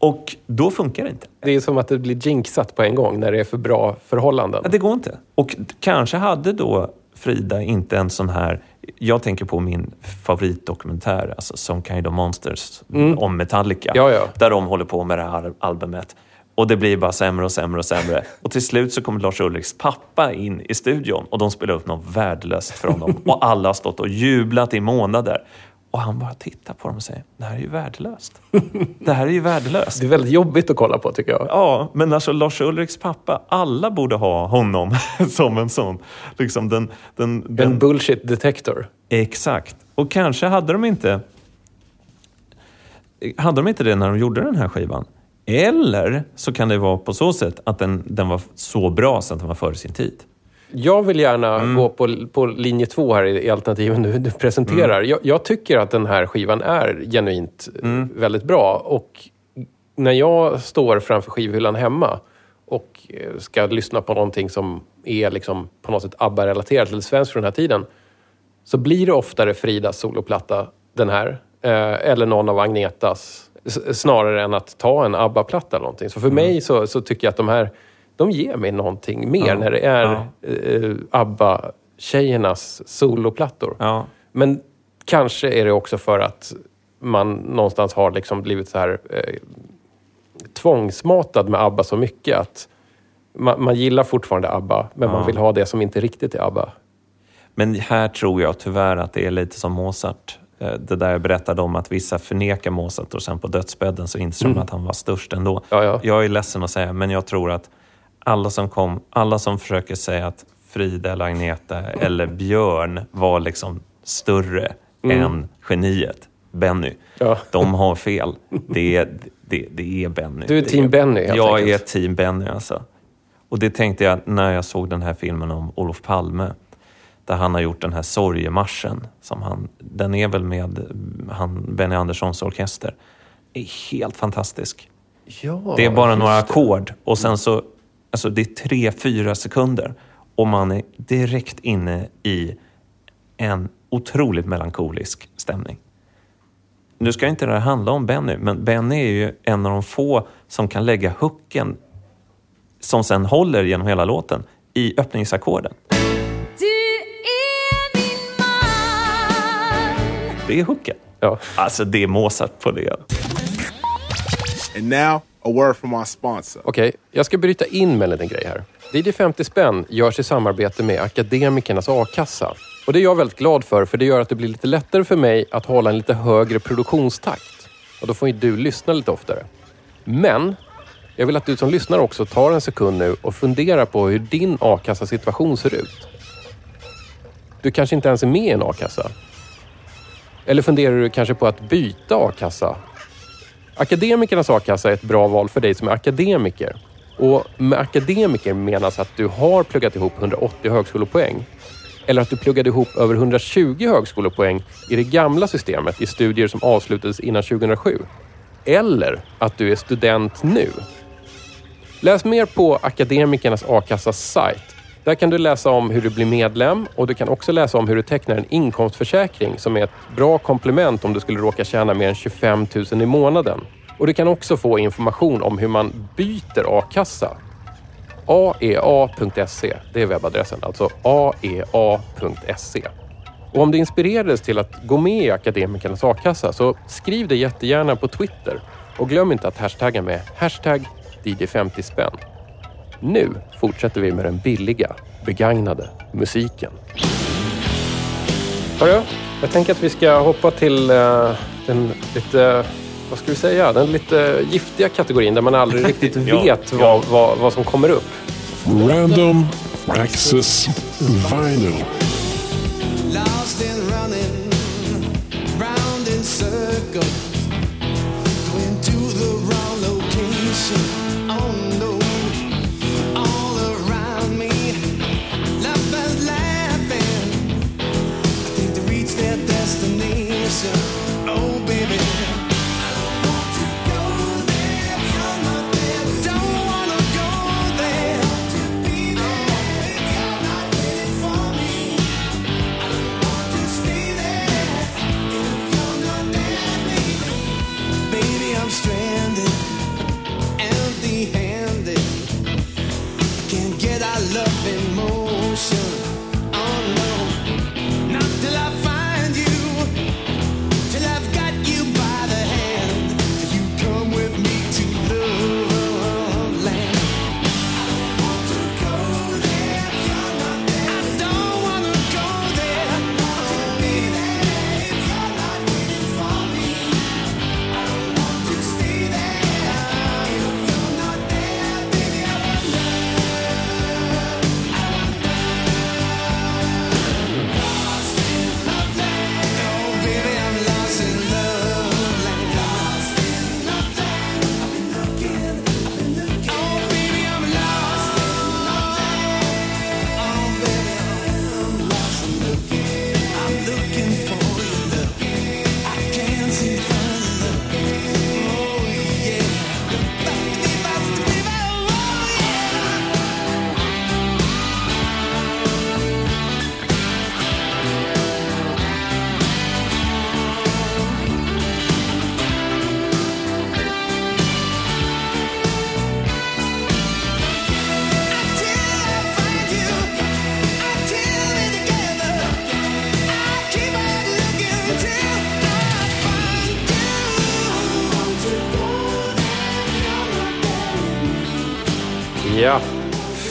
Och då funkar det inte. Det är som att det blir jinxat på en gång när det är för bra förhållanden. Ja, det går inte. Och kanske hade då Frida inte en sån här... Jag tänker på min favoritdokumentär, alltså Some Kind of Monsters, om Metallica. Ja, ja. Där de håller på med det här albumet. Och det blir bara sämre och sämre och sämre. Och till slut så kommer Lars Ulriks pappa in i studion och de spelar upp något värdelöst för honom. Och alla har stått och jublat i månader. Och han bara tittar på dem och säger, det här är ju värdelöst. Det här är ju värdelöst. Det är väldigt jobbigt att kolla på tycker jag. Ja, men alltså Lars Ulriks pappa, alla borde ha honom som en sån. Liksom den, den, den, En bullshit detector. Exakt. Och kanske hade de inte hade de inte det när de gjorde den här skivan. Eller så kan det vara på så sätt att den, den var så bra så att den var före sin tid. Jag vill gärna Mm. gå på, på linje två här i, i alternativen du, du presenterar. Mm. Jag, jag tycker att den här skivan är genuint eh, väldigt bra. Och när jag står framför skivhyllan hemma och eh, ska lyssna på någonting som är liksom på något sätt ABBA-relaterat eller svenskt från den här tiden så blir det oftare Fridas soloplatta, den här. Eh, eller någon av Agnetas. Snarare än att ta en ABBA-platta eller någonting. Så för mig så, så tycker jag att de här, de ger mig någonting mer Ja, när det är ja. eh, ABBA-tjejernas soloplattor. Ja, Men kanske är det också för att man någonstans har liksom blivit så här eh, tvångsmatad med ABBA så mycket att man, man gillar fortfarande ABBA, men man vill ha det som inte riktigt är ABBA. Men här tror jag tyvärr att det är lite som Mozart. Eh, Det där jag berättade om att vissa förnekar Mozart och sen på dödsbädden så inser de att han var störst ändå. Ja, ja. Jag är ledsen att säga, men jag tror att alla som kom, alla som försöker säga att Frida eller Agneta eller Björn var liksom större än geniet, Benny. Mm. Ja. De har fel. Det är, det, det är Benny. Du är team Benny, helt Jag enkelt. är team Benny alltså. Och det tänkte jag när jag såg den här filmen om Olof Palme. Där han har gjort den här sorgemarschen. Som han, den är väl med han, Benny Anderssons orkester. är helt fantastisk. Ja, Det är bara några ackord och sen så, alltså det är tre, fyra sekunder och man är direkt inne i en otroligt melankolisk stämning. Nu ska inte det här handla om Benny, men Benny är ju en av de få som kan lägga hooken som sen håller genom hela låten i öppningsackorden. Det är hooken. Ja. Alltså det är Mozart på det. And now, a word from our sponsor. Okej, jag ska bryta in med en liten grej här. DJ 50 spänn görs i samarbete med Akademikernas a-kassa. Och det är jag väldigt glad för, för det gör att det blir lite lättare för mig att hålla en lite högre produktionstakt. Och då får ju du lyssna lite oftare. Men jag vill att du som lyssnar också tar en sekund nu och funderar på hur din a-kassasituation ser ut. Du kanske inte ens är med i en a-kassa. Eller funderar du kanske på att byta a-kassa Akademikernas a-kassa är ett bra val för dig som är akademiker. Och med akademiker menas att du har pluggat ihop 180 högskolepoäng. Eller att du pluggade ihop över 120 högskolepoäng i det gamla systemet i studier som avslutades innan 2007. Eller att du är student nu. Läs mer på Akademikernas a-kassas sajt. Där kan du läsa om hur du blir medlem och du kan också läsa om hur du tecknar en inkomstförsäkring som är ett bra komplement om du skulle råka tjäna mer än 25 000 i månaden. Och du kan också få information om hur man byter a-kassa. aea.se, det är webbadressen, alltså aea.se. Och om du inspirerades till att gå med i Akademikernas a-kassa så skriv det jättegärna på Twitter. Och glöm inte att hashtagga med hashtag DJ50 spänn. Nu fortsätter vi med den billiga, begagnade musiken. Hörru, jag tänker att vi ska hoppa till eh, den lite, vad ska vi säga, den lite giftiga kategorin där man aldrig riktigt Ja, vet ja. Vad, vad, vad som kommer upp. Random Access Vinyl.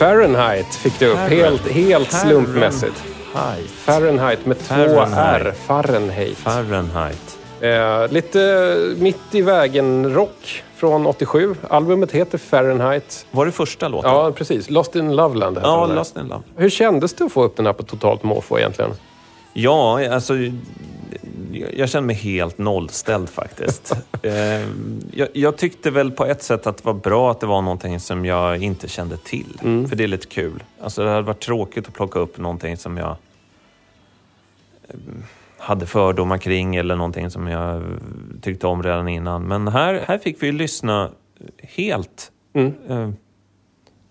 Fahrenheit fick du upp helt, helt slumpmässigt. Fahrenheit. Fahrenheit med två Fahrenheit. R. Fahrenheit. Fahrenheit. Eh, lite mitt i vägen-rock från 87. Albumet heter Fahrenheit. Var det första låten? Ja, precis. Lost in Loveland heter ja den där. Lost in Love. Hur kändes det att få upp den här på totalt måfå egentligen? Ja, alltså... Jag känner mig helt nollställd faktiskt. eh, jag, jag tyckte väl på ett sätt att det var bra att det var någonting som jag inte kände till. För det är lite kul. Alltså det hade varit tråkigt att plocka upp någonting som jag eh, hade fördomar kring eller någonting som jag tyckte om redan innan. Men här, här fick vi lyssna helt eh,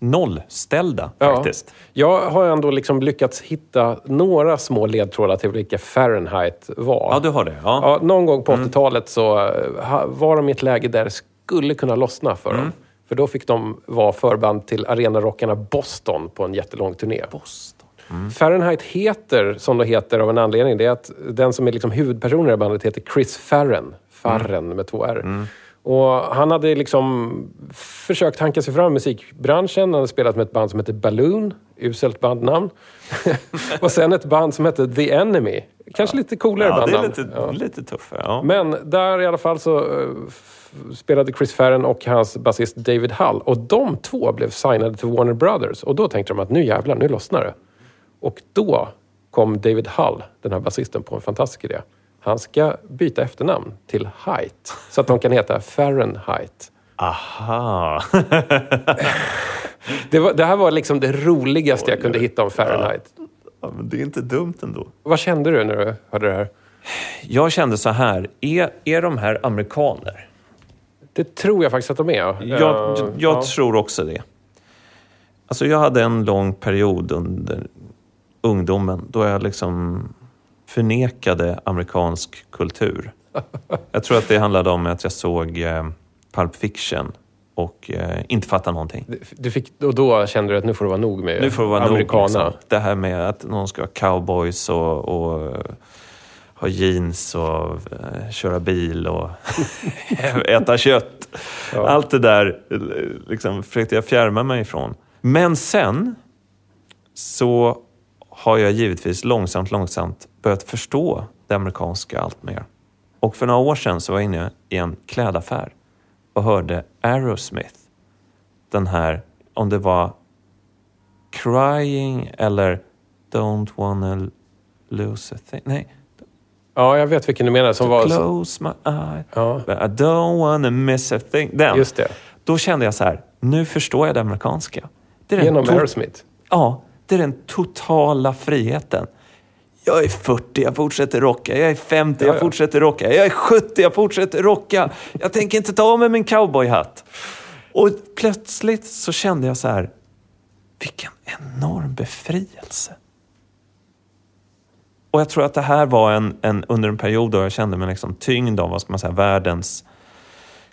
nollställda Ja. faktiskt. Jag har ändå liksom lyckats hitta några små ledtrådar till vilka Fahrenheit var. Ja, du har det? Ja. Ja, någon gång på 80-talet så eh, var de i ett läge där det skulle kunna lossna för dem. För då fick de vara förband till arenarockarna Boston på en jättelång turné. Boston. Fahrenheit heter, som det heter av en anledning, det är att den som är liksom huvudpersonen i bandet heter Chris Farren. Farren med två R. Och han hade liksom försökt hanka sig fram i musikbranschen. Han hade spelat med ett band som heter Balloon, uselt bandnamn. och sen ett band som hette The Enemy. Kanske lite coolare Ja, det är bandnamn. lite, Ja. lite tuffare. Ja. Men där i alla fall så eh, spelade Chris Farren och hans basist David Hull. Och de två blev signade till Warner Brothers. Och då tänkte de att nu jävlar, nu lossnar det. Och då kom David Hull, den här basisten, på en fantastisk idé. Han ska byta efternamn till Height. Så att de kan heta Fahrenheit. Aha! Det, var, det här var liksom det roligaste jag kunde hitta om Fahrenheit. ja, men det är inte dumt ändå. Vad kände du när du hörde det här? Jag kände så här, är, är de här amerikaner? Det tror jag faktiskt att de är. Jag, jag, jag ja. tror också det. Alltså jag hade en lång period under ungdomen då jag liksom förnekade amerikansk kultur. Jag tror att det handlade om att jag såg eh, Pulp Fiction och eh, inte fattade någonting. Du fick, och då kände du att nu får det vara nog med Nu får det vara nog. amerikanerna. Liksom. Det här med att någon ska ha cowboys och, och eh, ha jeans och eh, köra bil och äta kött. Ja. Allt det där liksom, försökte jag fjärma mig ifrån. Men sen så har jag givetvis långsamt, långsamt börjat förstå det amerikanska allt mer. Och för några år sedan så var jag inne i en klädaffär och hörde Aerosmith. Den här, om det var Crying eller Don't wanna lose a thing. Nej, Ja, jag vet vilken du menar. Som var... Close my eye. Ja. I don't wanna miss a thing. Den. Just det. Då kände jag så här, nu förstår jag det amerikanska. Det Genom to- Aerosmith. Ja, det är den totala friheten. Jag är 40, jag fortsätter rocka. Jag är 50, Ja, jag ja. fortsätter rocka. Jag är 70, jag fortsätter rocka. Jag tänker inte ta av mig min cowboyhatt. Och plötsligt så kände jag så här, vilken enorm befrielse. Och jag tror att det här var en, en, under en period då jag kände mig liksom tyngd av vad ska man säga, världens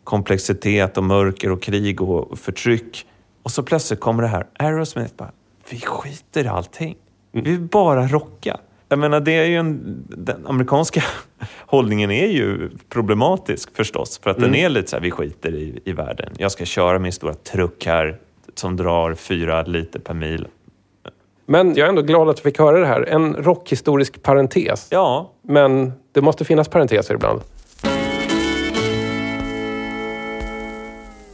komplexitet och mörker och krig och förtryck. Och så plötsligt kommer det här, Aerosmith bara, vi skiter i allting. Vi vill bara rocka. Jag menar, det är ju en, den amerikanska hållningen är ju problematisk förstås. För att den är lite så här, vi skiter i, i världen. Jag ska köra min stora truck här som drar fyra liter per mil. Men jag är ändå glad att du fick höra det här. En rockhistorisk parentes. Ja, Men det måste finnas parenteser ibland.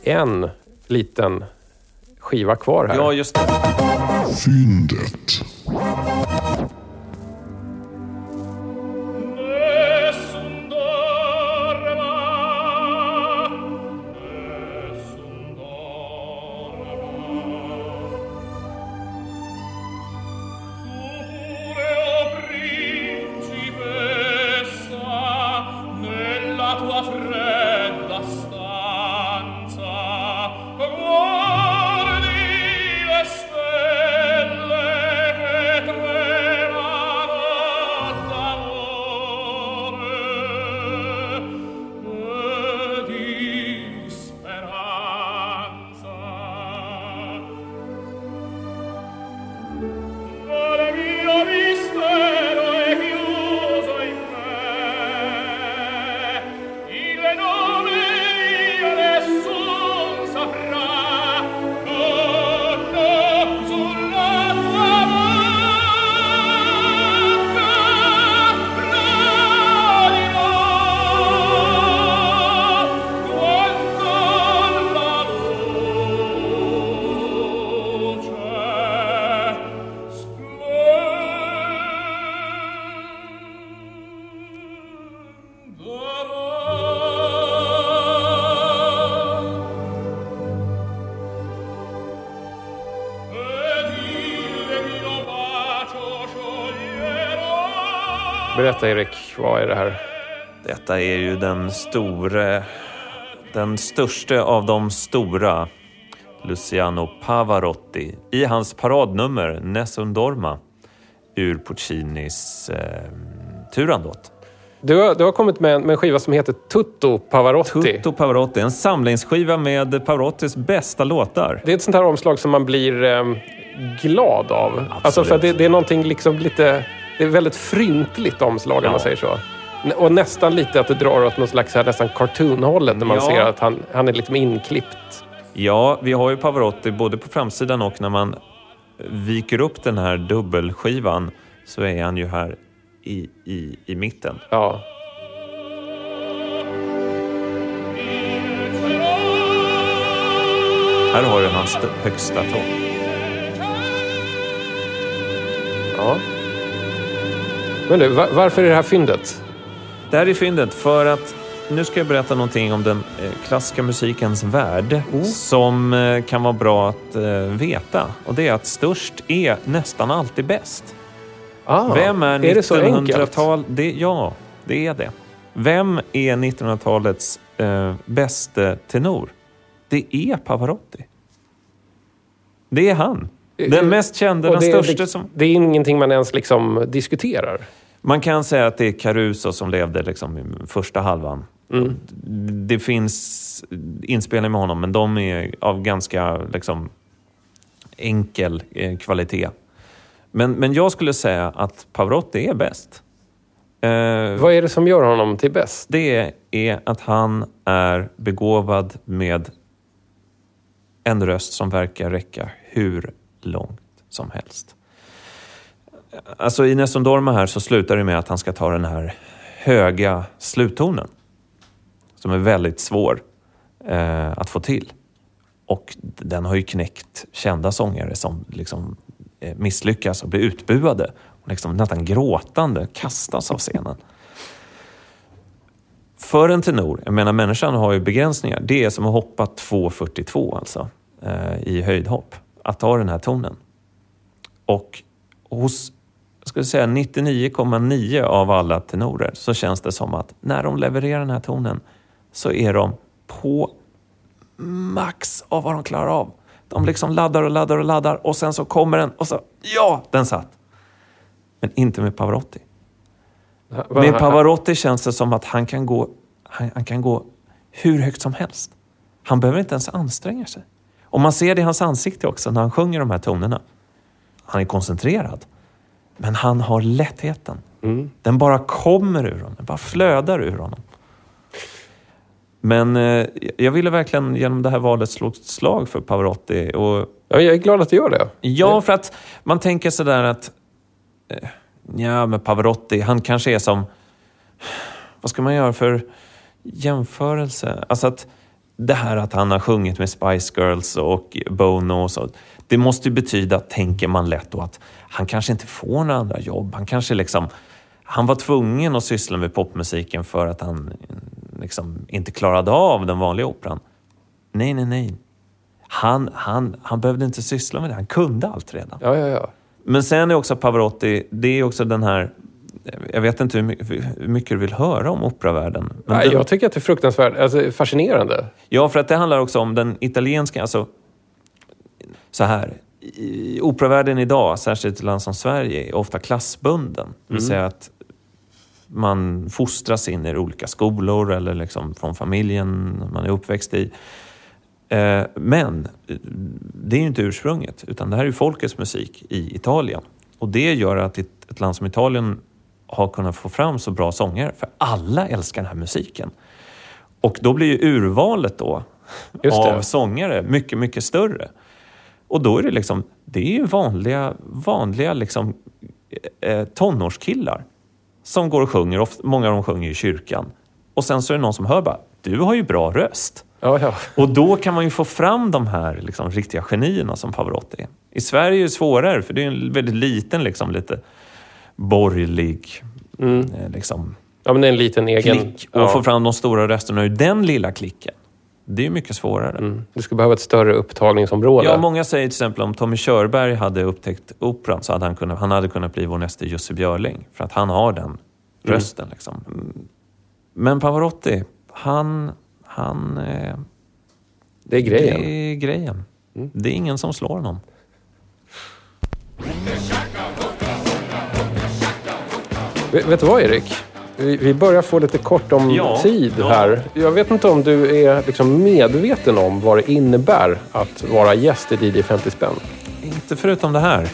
En liten skiva kvar här. ja just det. Fyndet. Berätta Erik, vad är det här? Detta är ju den store, den största av de stora, Luciano Pavarotti, i hans paradnummer Nessun Dorma ur Puccinis eh, Turandot. Du har, du har kommit med en, med en skiva som heter Tutto Pavarotti. Tutto Pavarotti, en samlingsskiva med Pavarottis bästa låtar. Det är ett sånt här omslag som man blir ehm, glad av. Alltså för det, det är någonting liksom lite... Det är väldigt fryntligt omslag om man säger så. Och nästan lite att det drar åt något slags här, nästan cartoonhållet när man ser att han, han är liksom inklippt. Ja, vi har ju Pavarotti både på framsidan och när man viker upp den här dubbelskivan så är han ju här i, i, i mitten. Ja. Här har du hans st- högsta ton. ja. Men du, va- varför är det här fyndet? Det här är fyndet för att nu ska jag berätta någonting om den eh, klassiska musikens värld som eh, kan vara bra att eh, veta. Och det är att störst är nästan alltid bäst. Ah, Vem är enkelt? 1900-tal? Det, ja, det är det. Vem är 1900-talets eh, bästa tenor? Det är Pavarotti. Det är han. Den mest kända, den största som... det är ingenting man ens liksom diskuterar. Man kan säga att det är Caruso som levde liksom i första halvan. Mm. Det finns inspelningar med honom, men de är av ganska liksom, enkel eh, kvalitet. Men, men jag skulle säga att Pavarotti är bäst. Eh, Vad är det som gör honom till bäst? det är att han är begåvad med en röst som verkar räcka hur långt som helst. Alltså i Nessun Dorma här så slutar det med att han ska ta den här höga sluttonen som är väldigt svår eh, att få till. Och den har ju knäckt kända sångare som liksom, eh, misslyckas och blir utbuade och liksom nästan gråtande kastas av scenen. För en tenor, jag menar människan har ju begränsningar. Det är som att hoppa 2,42 alltså eh, i höjdhopp. Att ta den här tonen. Och hos jag skulle säga 99,9 av alla tenorer så känns det som att när de levererar den här tonen så är de på max av vad de klarar av. De liksom laddar och laddar och laddar och sen så kommer den och så, ja, den satt. Men inte med Pavarotti. Med Pavarotti känns det som att han kan gå, han, han kan gå hur högt som helst. Han behöver inte ens anstränga sig. Och man ser det i hans ansikte också när han sjunger de här tonerna. Han är koncentrerad. Men han har lättheten. Den bara kommer ur honom. Den bara flödar ur honom. Men eh, jag ville verkligen genom det här valet slå ett slag för Pavarotti. Och, Ja, jag är glad att du gör det. ja, för att man tänker sådär att... Eh, ja, men Pavarotti, han kanske är som... Vad ska man göra för jämförelse? Alltså att det här att han har sjungit med Spice Girls och Bono och så. Det måste ju betyda, tänker man lätt då, att han kanske inte får några andra jobb. Han kanske liksom... Han var tvungen att syssla med popmusiken för att han liksom inte klarade av den vanliga operan. Nej, nej, nej. Han, han, han behövde inte syssla med det. Han kunde allt redan. Ja, ja, ja. Men sen är också Pavarotti, det är också den här... Jag vet inte hur mycket, du vill höra om operavärlden. Nej, jag tycker att det är fruktansvärt alltså, fascinerande. Ja, för att det handlar också om den italienska... Alltså, så här. I operavärlden idag, särskilt i ett land som Sverige, är ofta klassbunden. Det vill säga att man fostras in i olika skolor eller liksom från familjen man är uppväxt i. Eh, Men det är ju inte ursprunget, utan det här är ju folkets musik i Italien. Och det gör att ett land som Italien har kunnat få fram så bra sångare, för alla älskar den här musiken. Och då blir ju urvalet då av sångare mycket, mycket större. Och då är det liksom, det är ju vanliga, vanliga liksom, eh, tonårskillar som går och sjunger. Ofta, många av dem sjunger i kyrkan. Och sen så är det någon som hör bara, du har ju bra röst. Ja, ja. Och då kan man ju få fram de här liksom, riktiga genierna som Pavarotti är. I Sverige är det svårare, för det är en väldigt liten, liksom, lite borgerlig eh, liksom, ja, men det är en liten egen... klick. Och ja. få fram de stora rösterna ur den lilla klicken. Det är mycket svårare. Mm. Du skulle behöva ett större upptagningsområde. Ja, många säger till exempel om Tommy Körberg hade upptäckt operan så hade han kunnat, han hade kunnat bli vår nästa Jussi Björling. För att han har den rösten. Liksom. Mm. Men Pavarotti, han... han eh, Det är grejen. Det är grejen. Det är ingen som slår honom. Vet, du vad Erik? Vi, börjar få lite kort om Ja, tid ja. här. Jag vet inte om du är liksom medveten om vad det innebär att vara gäst i DJ 50 spänn. Inte förutom det här.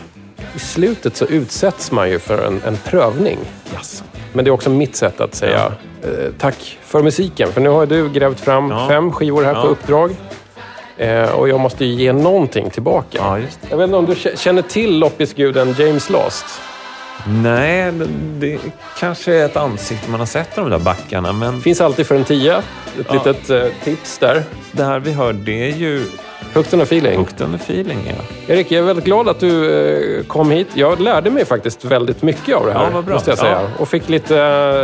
I slutet så utsätts man ju för en, en prövning. Men det är också mitt sätt att säga eh, tack för musiken. För nu har du grävt fram Ja. fem skivor här på Ja. uppdrag. Eh, och jag måste ju ge någonting tillbaka. Ja. Jag vet inte om du känner till loppisguden James Last? Nej, det, kanske är ett ansikte man har sett i de där backarna. Men Finns alltid för en tia. Ett Ja. litet eh, tips där. det här vi hör, det är ju Högt under feeling. högt under feeling. Ja. Erik, jag är väldigt glad att du eh, kom hit. Jag lärde mig faktiskt väldigt mycket av det här. Ja, vad bra. Måste jag säga. Ja. Och fick lite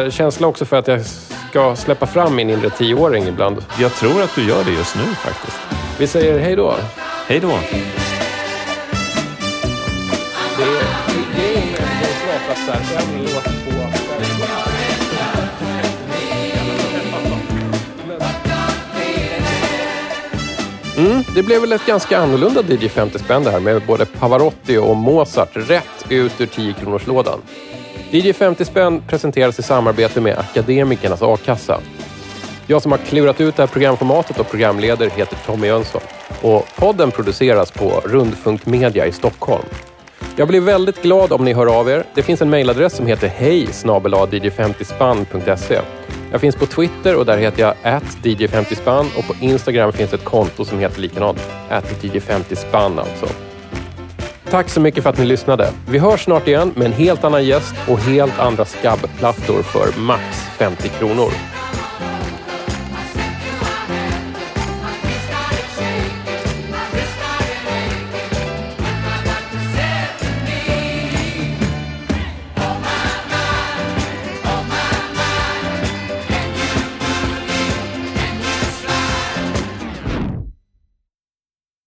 eh, känsla också för att jag ska släppa fram min inre tioåring ibland. Jag tror att du gör det just nu faktiskt. Vi säger hej då. Hej då! Det så här, en låt på... Mm, det blev väl ett ganska annorlunda DJ 50 spänn det här med både Pavarotti och Mozart rätt ut ur 10-kronorslådan. DJ 50 spänn presenteras i samarbete med Akademikernas a-kassa. Jag som har klurat ut det här programformatet och programleder heter Tommy Jönsson. Och podden produceras på Rundfunk Media i Stockholm. Jag blir väldigt glad om ni hör av er. Det finns en mejladress som heter hej 50 spanse Jag finns på Twitter och där heter jag dj50spann och på Instagram finns ett konto som heter likadant. dj50spann alltså. Tack så mycket för att ni lyssnade. Vi hörs snart igen med en helt annan gäst och helt andra skabbplattor för max 50 kronor.